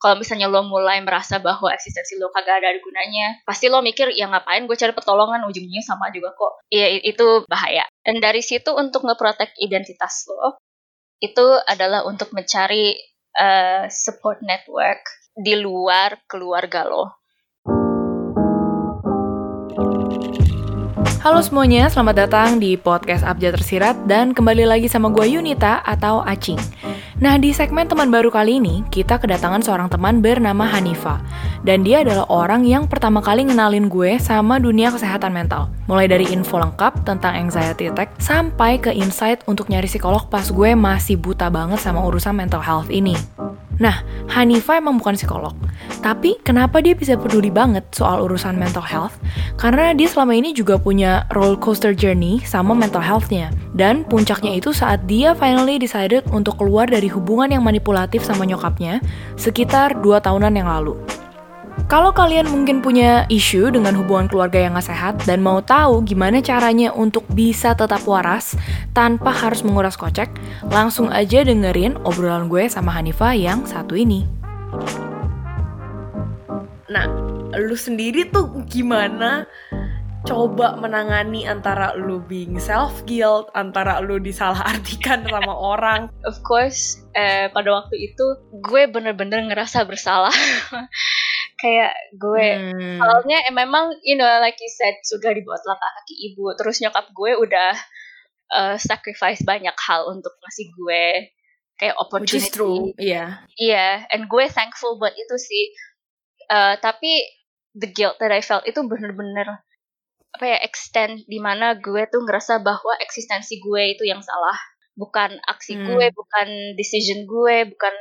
kalau misalnya lo mulai merasa bahwa eksistensi lo kagak ada gunanya, pasti lo mikir ya ngapain gue cari pertolongan ujungnya sama juga kok. Iya itu bahaya. Dan dari situ untuk ngeprotek identitas lo, itu adalah untuk mencari uh, support network di luar keluarga lo. Halo semuanya, selamat datang di podcast Abjad Tersirat dan kembali lagi sama gue Yunita atau Acing. Nah, di segmen teman baru kali ini, kita kedatangan seorang teman bernama Hanifa. Dan dia adalah orang yang pertama kali ngenalin gue sama dunia kesehatan mental. Mulai dari info lengkap tentang anxiety attack, sampai ke insight untuk nyari psikolog pas gue masih buta banget sama urusan mental health ini. Nah, Hanifa emang bukan psikolog. Tapi kenapa dia bisa peduli banget soal urusan mental health? Karena dia selama ini juga punya roller coaster journey sama mental health-nya. Dan puncaknya itu saat dia finally decided untuk keluar dari hubungan yang manipulatif sama nyokapnya sekitar 2 tahunan yang lalu. Kalau kalian mungkin punya isu dengan hubungan keluarga yang gak sehat dan mau tahu gimana caranya untuk bisa tetap waras tanpa harus menguras kocek, langsung aja dengerin obrolan gue sama Hanifa yang satu ini. Nah, lu sendiri tuh gimana coba menangani antara lu being self guilt, antara lu disalahartikan sama orang. Of course, eh, pada waktu itu gue bener-bener ngerasa bersalah. Kayak gue hmm. soalnya eh, memang you know like you said sudah dibuat langkah kaki ibu terus nyokap gue udah uh, sacrifice banyak hal untuk ngasih gue kayak opportunity Which is true iya yeah. iya yeah, and gue thankful buat itu sih uh, tapi the guilt that I felt itu bener-bener apa ya extend di mana gue tuh ngerasa bahwa eksistensi gue itu yang salah bukan aksi hmm. gue bukan decision gue bukan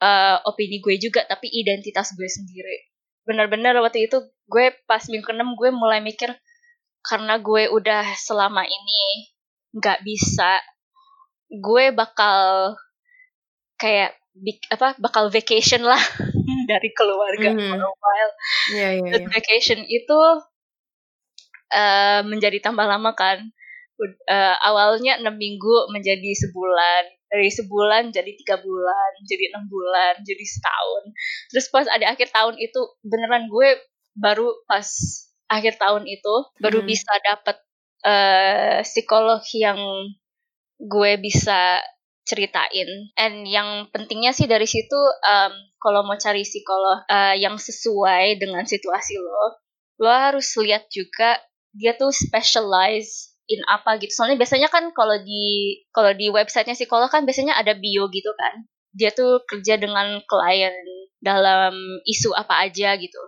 uh, opini gue juga tapi identitas gue sendiri benar-benar waktu itu gue pas minggu keenam gue mulai mikir karena gue udah selama ini nggak bisa gue bakal kayak big, apa bakal vacation lah dari keluarga mm. for a while yeah, yeah, yeah. vacation itu uh, menjadi tambah lama kan uh, awalnya enam minggu menjadi sebulan dari sebulan jadi tiga bulan jadi enam bulan jadi setahun terus pas ada akhir tahun itu beneran gue baru pas akhir tahun itu baru hmm. bisa dapet uh, psikolog yang gue bisa ceritain and yang pentingnya sih dari situ um, kalau mau cari psikolog uh, yang sesuai dengan situasi lo lo harus lihat juga dia tuh specialize in apa gitu. Soalnya biasanya kan kalau di kalau di websitenya psikolog kan biasanya ada bio gitu kan. Dia tuh kerja dengan klien dalam isu apa aja gitu.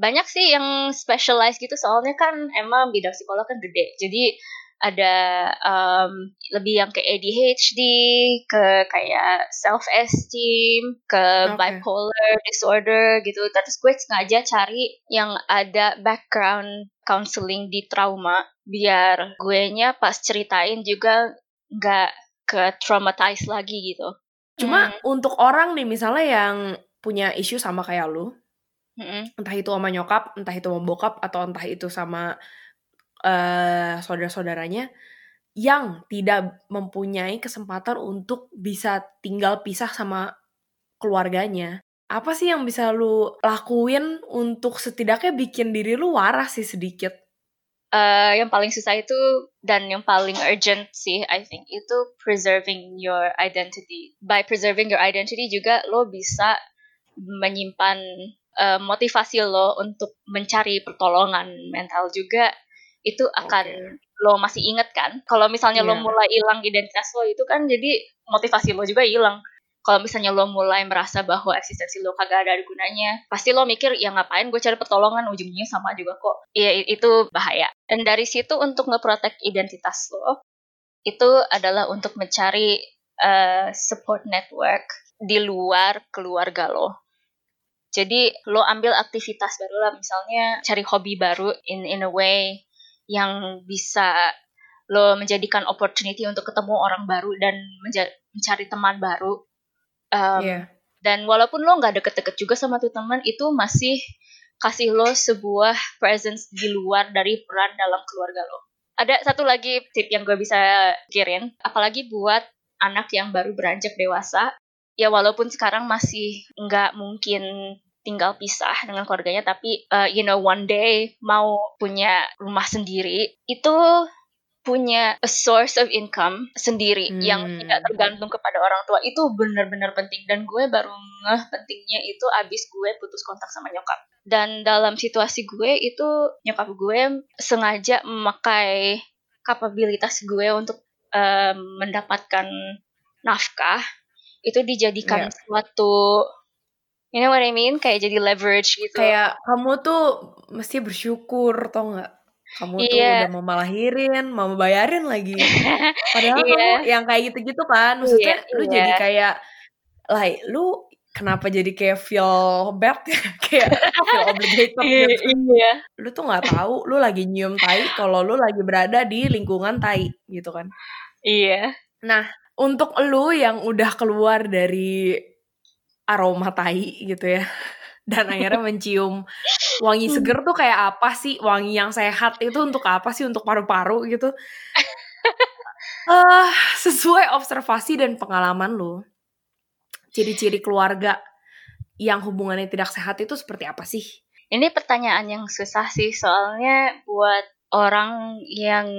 Banyak sih yang specialize gitu soalnya kan emang bidang psikolog kan gede. Jadi ada um, lebih yang ke ADHD, ke kayak self esteem, ke okay. bipolar disorder gitu. Terus gue sengaja cari yang ada background counseling di trauma biar gue nya pas ceritain juga nggak ke traumatize lagi gitu. Cuma hmm. untuk orang nih misalnya yang punya isu sama kayak lu, hmm. entah itu sama nyokap, entah itu sama bokap, atau entah itu sama uh, saudara-saudaranya yang tidak mempunyai kesempatan untuk bisa tinggal pisah sama keluarganya. Apa sih yang bisa lu lakuin untuk setidaknya bikin diri lu waras sih sedikit? Uh, yang paling susah itu dan yang paling urgent sih I think itu preserving your identity. By preserving your identity juga lo bisa menyimpan uh, motivasi lo untuk mencari pertolongan mental juga itu akan okay. lo masih inget kan kalau misalnya yeah. lo iya. mulai hilang identitas lo itu kan jadi motivasi lo juga hilang kalau misalnya lo mulai merasa bahwa eksistensi lo kagak ada gunanya pasti lo mikir ya ngapain gue cari pertolongan? Ujungnya sama juga kok. Iya itu bahaya. Dan dari situ untuk ngeprotek identitas lo itu adalah untuk mencari uh, support network di luar keluarga lo. Jadi lo ambil aktivitas baru lah misalnya cari hobi baru in in a way yang bisa lo menjadikan opportunity untuk ketemu orang baru dan mencari teman baru. Um, yeah. Dan walaupun lo nggak deket-deket juga sama tuh teman, itu masih kasih lo sebuah presence di luar dari peran dalam keluarga lo. Ada satu lagi tip yang gue bisa kirim, apalagi buat anak yang baru beranjak dewasa, ya walaupun sekarang masih nggak mungkin tinggal pisah dengan keluarganya tapi uh, you know one day mau punya rumah sendiri itu punya a source of income sendiri hmm. yang tidak tergantung kepada orang tua. Itu benar-benar penting. Dan gue baru ngeh pentingnya itu abis gue putus kontak sama nyokap. Dan dalam situasi gue itu nyokap gue sengaja memakai kapabilitas gue untuk um, mendapatkan nafkah. Itu dijadikan yeah. suatu you know what I mean? Kayak jadi leverage gitu. Kayak kamu tuh mesti bersyukur tau nggak kamu tuh iya. udah mau malahirin, mau bayarin lagi. Padahal yeah. kamu yang kayak gitu-gitu kan, maksudnya yeah, lu yeah. jadi kayak, like, lu kenapa jadi kayak feel bad ya? kayak feel obligated iya, gitu. Iya. Lu tuh nggak tahu, lu lagi nyium tai kalau lu lagi berada di lingkungan tai gitu kan. Iya. Nah, untuk lu yang udah keluar dari aroma tai gitu ya dan akhirnya mencium wangi seger tuh kayak apa sih? Wangi yang sehat itu untuk apa sih? Untuk paru-paru gitu. Uh, sesuai observasi dan pengalaman lo ciri-ciri keluarga yang hubungannya tidak sehat itu seperti apa sih? Ini pertanyaan yang susah sih soalnya buat orang yang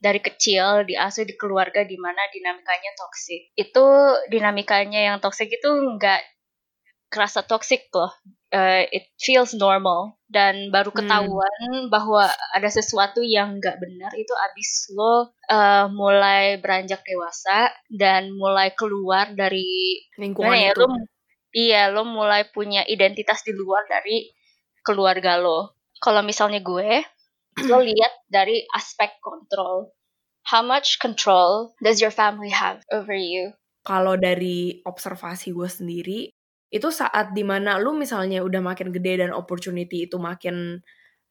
dari kecil diasuh di keluarga di mana dinamikanya toksik itu dinamikanya yang toksik itu nggak kerasa toxic loh. Uh, it feels normal dan baru hmm. ketahuan hmm. bahwa ada sesuatu yang nggak benar itu abis lo uh, mulai beranjak dewasa dan mulai keluar dari lingkungan ya, itu. Lo, iya, lo mulai punya identitas di luar dari keluarga lo. Kalau misalnya gue, lo lihat dari aspek kontrol. How much control does your family have over you? Kalau dari observasi gue sendiri, itu saat di mana lu misalnya udah makin gede dan opportunity itu makin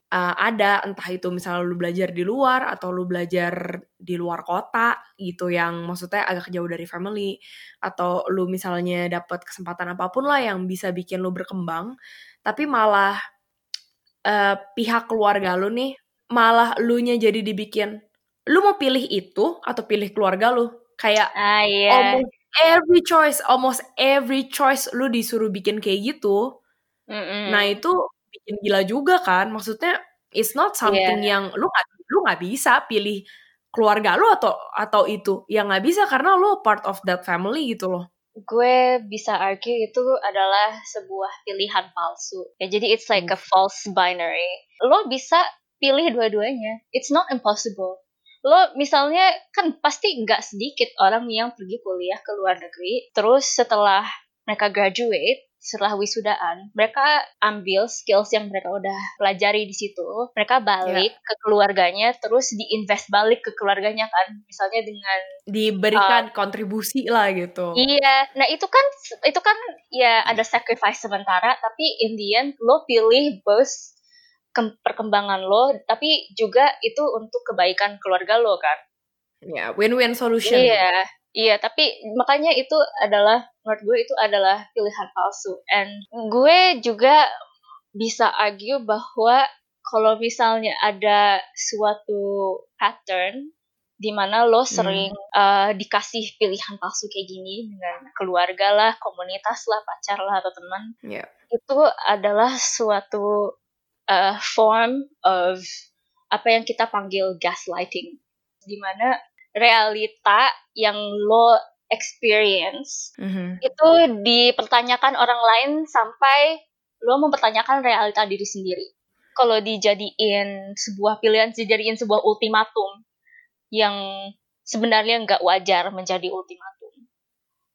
uh, ada entah itu misalnya lu belajar di luar atau lu belajar di luar kota gitu yang maksudnya agak jauh dari family atau lu misalnya dapat kesempatan apa pun lah yang bisa bikin lu berkembang tapi malah uh, pihak keluarga lu nih malah lu nya jadi dibikin lu mau pilih itu atau pilih keluarga lu kayak ah, yeah. Every choice, almost every choice lu disuruh bikin kayak gitu. Mm-mm. Nah itu bikin gila juga kan. Maksudnya it's not something yeah. yang lu nggak lu nggak bisa pilih keluarga lu atau atau itu. yang nggak bisa karena lu part of that family gitu loh. Gue bisa argue itu adalah sebuah pilihan palsu. Ya jadi it's like a hmm. false binary. Lo bisa pilih dua-duanya. It's not impossible lo misalnya kan pasti nggak sedikit orang yang pergi kuliah ke luar negeri. Terus setelah mereka graduate setelah wisudaan mereka ambil skills yang mereka udah pelajari di situ. Mereka balik yeah. ke keluarganya terus diinvest balik ke keluarganya kan. Misalnya dengan diberikan uh, kontribusi lah gitu. Iya. Nah itu kan itu kan ya ada sacrifice sementara. Tapi in the end lo pilih both perkembangan lo, tapi juga itu untuk kebaikan keluarga lo kan. Ya, yeah, win-win solution. Iya, iya. Tapi makanya itu adalah menurut gue itu adalah pilihan palsu. And gue juga bisa argue bahwa kalau misalnya ada suatu pattern di mana lo hmm. sering hmm. uh, dikasih pilihan palsu kayak gini dengan keluarga lah, komunitas lah, pacar lah atau teman, yeah. itu adalah suatu uh, form of apa yang kita panggil gaslighting, di mana realita yang lo experience mm-hmm. itu dipertanyakan orang lain sampai lo mempertanyakan realita diri sendiri. Kalau dijadiin sebuah pilihan, dijadiin sebuah ultimatum yang sebenarnya nggak wajar menjadi ultimatum.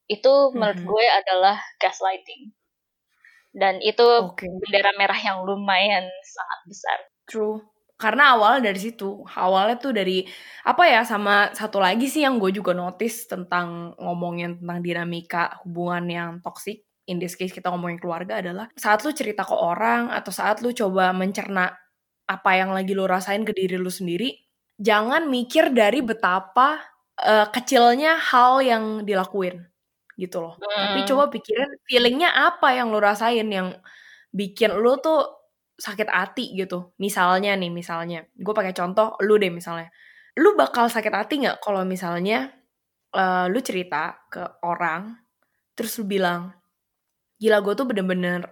Itu menurut mm-hmm. gue adalah gaslighting dan itu okay. bendera merah yang lumayan sangat besar. True. Karena awal dari situ, awalnya tuh dari apa ya sama satu lagi sih yang gue juga notice tentang ngomongin tentang dinamika hubungan yang toxic. In this case kita ngomongin keluarga adalah saat lu cerita ke orang atau saat lu coba mencerna apa yang lagi lu rasain ke diri lu sendiri, jangan mikir dari betapa uh, kecilnya hal yang dilakuin gitu loh. Hmm. Tapi coba pikirin feelingnya apa yang lo rasain yang bikin lo tuh sakit hati gitu. Misalnya nih, misalnya, gue pakai contoh lu deh misalnya. Lu bakal sakit hati nggak kalau misalnya uh, lu cerita ke orang, terus lu bilang gila gue tuh bener-bener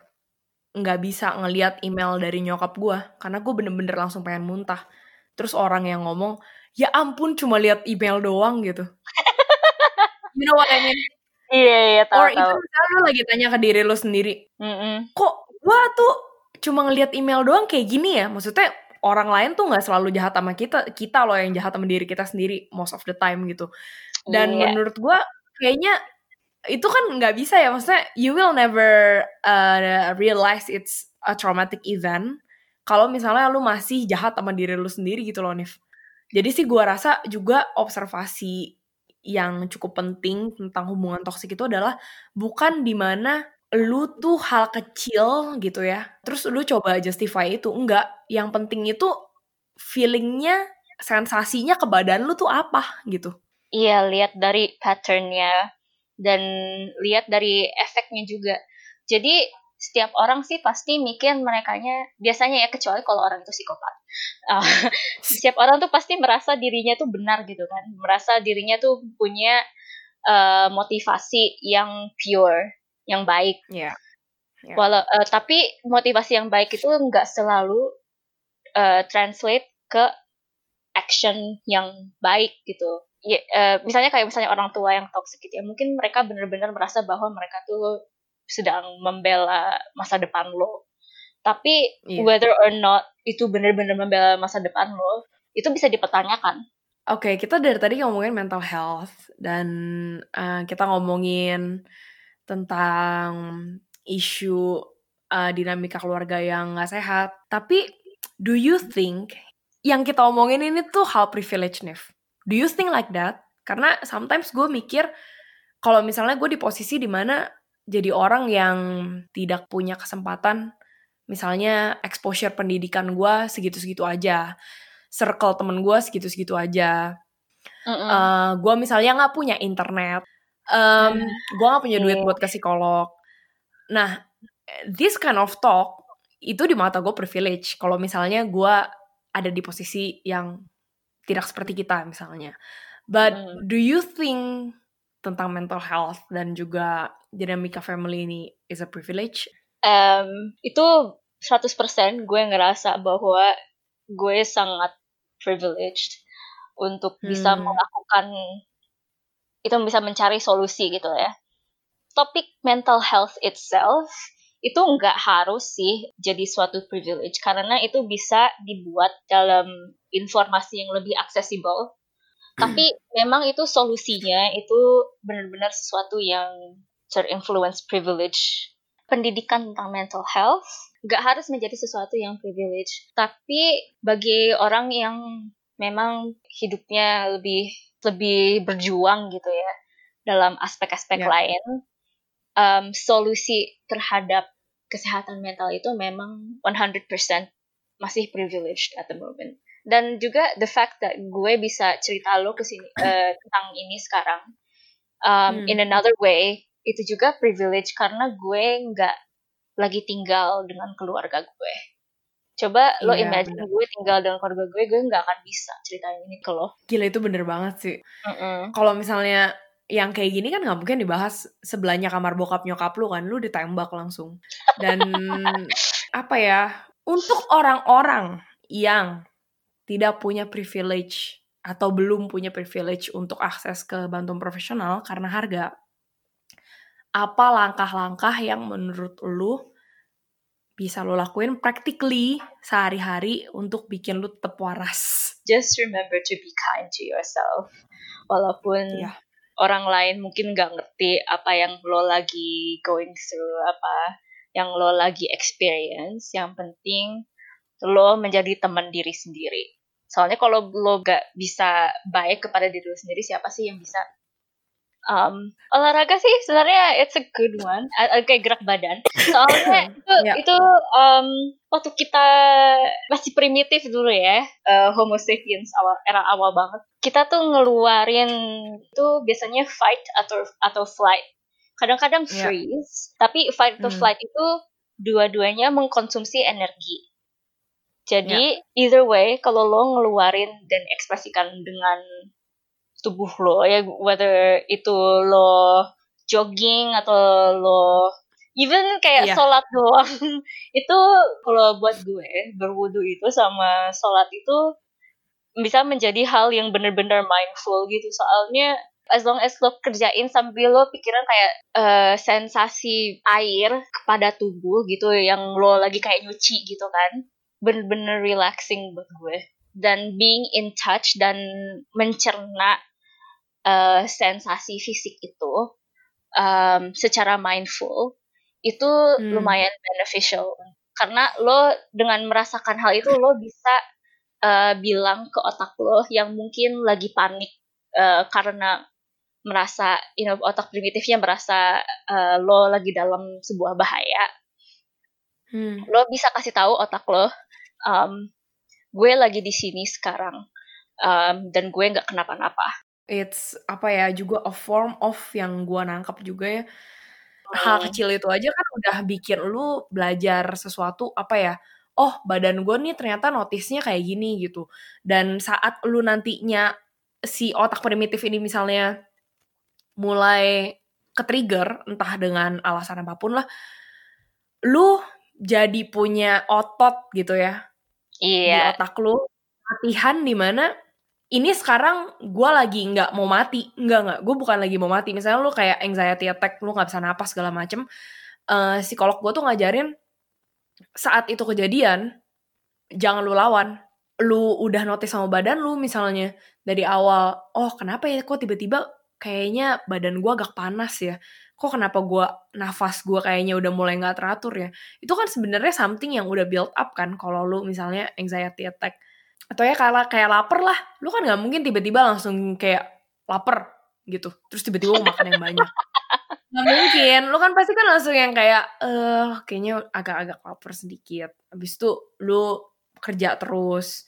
nggak bisa ngeliat email dari nyokap gue karena gue bener-bener langsung pengen muntah terus orang yang ngomong ya ampun cuma lihat email doang gitu you know what I mean Iya, iya, tahu, or tahu. itu misalnya lu lagi tanya ke diri lu sendiri Mm-mm. kok gue tuh cuma ngeliat email doang kayak gini ya maksudnya orang lain tuh nggak selalu jahat sama kita kita loh yang jahat sama diri kita sendiri most of the time gitu dan Iya. menurut gue kayaknya itu kan nggak bisa ya maksudnya you will never uh, realize it's a traumatic event kalau misalnya lu masih jahat sama diri lu sendiri gitu loh Nif jadi sih gue rasa juga observasi yang cukup penting tentang hubungan toksik itu adalah bukan di mana lu tuh hal kecil gitu ya. Terus lu coba justify itu enggak. Yang penting itu feelingnya sensasinya ke badan lu tuh apa gitu. Iya, lihat dari patternnya dan lihat dari efeknya juga. Jadi setiap orang sih pasti mikir merekanya biasanya ya kecuali kalau orang itu psikopat. Uh, setiap orang tuh pasti merasa dirinya tuh benar gitu kan, merasa dirinya tuh punya uh, motivasi yang pure, yang baik. ya Ya. Walau uh, tapi motivasi yang baik itu nggak selalu uh, translate ke action yang baik gitu. Ya, uh, misalnya kayak misalnya orang tua yang toxic gitu ya, mungkin mereka benar-benar merasa bahwa mereka tuh sedang membela masa depan lo. Tapi Iya. whether or not itu benar-benar membela masa depan lo, itu bisa dipertanyakan. Oke, kita dari tadi ngomongin mental health dan uh, kita ngomongin tentang isu uh, dinamika keluarga yang nggak sehat. Tapi, do you think yang kita omongin ini tuh hal privilege, Nif? Do you think like that? Karena sometimes gue mikir kalau misalnya gue di posisi di mana jadi orang yang tidak punya kesempatan, misalnya exposure pendidikan gue segitu-segitu aja, circle temen gue segitu-segitu aja, Mm-mm. Eh, gue misalnya nggak punya internet, um, gue nggak punya duit buat ke psikolog. Nah, this kind of talk itu di mata gue privilege. Kalau misalnya gue ada di posisi yang tidak seperti kita misalnya. But Mm. do you think tentang mental health dan juga dinamika family ini is a privilege? Em, itu 100% gue ngerasa bahwa gue sangat privileged untuk bisa Hmm. melakukan itu bisa mencari solusi gitu ya. Topik mental health itself itu nggak harus sih jadi suatu privilege karena itu bisa dibuat dalam informasi yang lebih aksesibel. Tapi memang itu solusinya itu benar-benar sesuatu yang terinfluence privilege. Pendidikan tentang mental health nggak harus menjadi sesuatu yang privilege. Tapi bagi orang yang memang hidupnya lebih lebih berjuang gitu ya dalam aspek-aspek Ya. lain um, solusi terhadap kesehatan mental itu memang 100% masih privileged at the moment dan juga the fact that gue bisa cerita lo ke sini eh, tentang ini sekarang um, Hmm. in another way itu juga privilege karena gue nggak lagi tinggal dengan keluarga gue. Coba lo Iya, imagine bener. gue tinggal dengan keluarga gue, gue nggak akan bisa ceritain ini ke lo. Gila itu bener banget sih. Mm-mm. Kalau misalnya yang kayak gini kan nggak mungkin dibahas sebelahnya kamar bokap nyokap lu kan, lu ditembak langsung. Dan apa ya, untuk orang-orang yang tidak punya privilege atau belum punya privilege untuk akses ke bantuan profesional karena harga, apa langkah-langkah yang menurut lu bisa lo lakuin practically sehari-hari untuk bikin lu tetap waras? Just remember to be kind to yourself. Walaupun Iya. orang lain mungkin nggak ngerti apa yang lo lagi going through, apa yang lo lagi experience. Yang penting lo menjadi teman diri sendiri. Soalnya kalau lo gak bisa baik kepada diri lo sendiri, siapa sih yang bisa? Um, olahraga sih sebenarnya it's a good one, a- kayak gerak badan. Soalnya itu, Ya. itu um, waktu kita masih primitif dulu ya, uh, Homo sapiens awal era awal banget. Kita tuh ngeluarin itu biasanya fight atau atau flight. Kadang-kadang Ya. freeze, tapi fight atau Hmm. flight itu dua-duanya mengkonsumsi energi. Jadi either way kalau lo ngeluarin dan ekspresikan dengan tubuh lo ya whether itu lo jogging atau lo even kayak Iya. sholat doang itu kalau buat gue berwudu itu sama sholat itu bisa menjadi hal yang bener-bener mindful gitu soalnya as long as lo kerjain sambil lo pikiran kayak eh, sensasi air kepada tubuh gitu yang lo lagi kayak nyuci gitu kan bener-bener relaxing buat gue. Dan being in touch dan mencerna eh, sensasi fisik itu um, secara mindful itu Hmm. lumayan beneficial. Karena lo dengan merasakan hal itu lo bisa eh, bilang ke otak lo yang mungkin lagi panik eh, karena merasa you know, otak primitifnya merasa eh, lo lagi dalam sebuah bahaya Hmm. lo bisa kasih tahu otak lo um, gue lagi di sini sekarang um, dan gue nggak kenapa-napa It's apa ya juga a form of yang gua nangkep juga ya. Hal Hmm. kecil itu aja kan udah bikin lu belajar sesuatu apa ya? Oh, badan gue nih ternyata notisnya kayak gini gitu. Dan saat lu nantinya si otak primitif ini misalnya mulai ke-trigger entah dengan alasan apa pun lah, lu jadi punya otot gitu ya. Di iya. otak lu latihan di mana ini sekarang gue lagi nggak mau mati. Nggak nggak. Gue bukan lagi mau mati. Misalnya lu kayak anxiety attack lu nggak bisa napas segala macem eh psikolog gue tuh ngajarin saat itu kejadian jangan lu lawan. Lu udah notice sama badan lu misalnya dari awal oh kenapa ya kok tiba-tiba kayaknya badan gue agak panas ya. Kok kenapa gue nafas gue kayaknya udah mulai nggak teratur ya? Itu kan sebenarnya something yang udah build up kan kalau lu misalnya anxiety attack. Atau ya kayak kayak lapar lah. Lu kan nggak mungkin tiba-tiba langsung kayak lapar gitu. Terus tiba-tiba makan yang banyak. Nggak mungkin. Lu kan pasti kan langsung yang kayak eh kayaknya agak-agak lapar sedikit. Habis itu lu kerja terus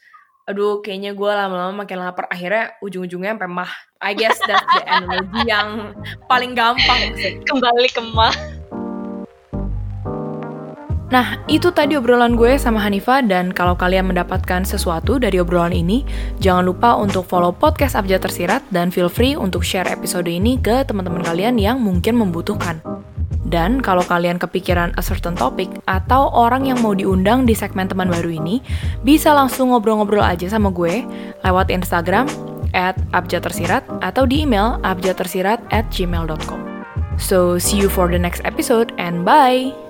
aduh kayaknya gue lama-lama makin lapar. Akhirnya ujung-ujungnya sampai mah. I guess that's the analogy yang paling gampang sih. Kembali ke mah. Nah, itu tadi obrolan gue sama Hanifa dan kalau kalian mendapatkan sesuatu dari obrolan ini, jangan lupa untuk follow podcast Abjad Tersirat dan feel free untuk share episode ini ke teman-teman kalian yang mungkin membutuhkan. Dan kalau kalian kepikiran a certain topic atau orang yang mau diundang di segmen teman baru ini, bisa langsung ngobrol-ngobrol aja sama gue lewat Instagram at abjadtersirat atau di email abjadtersirat at gmail.com. So, see you for the next episode and bye!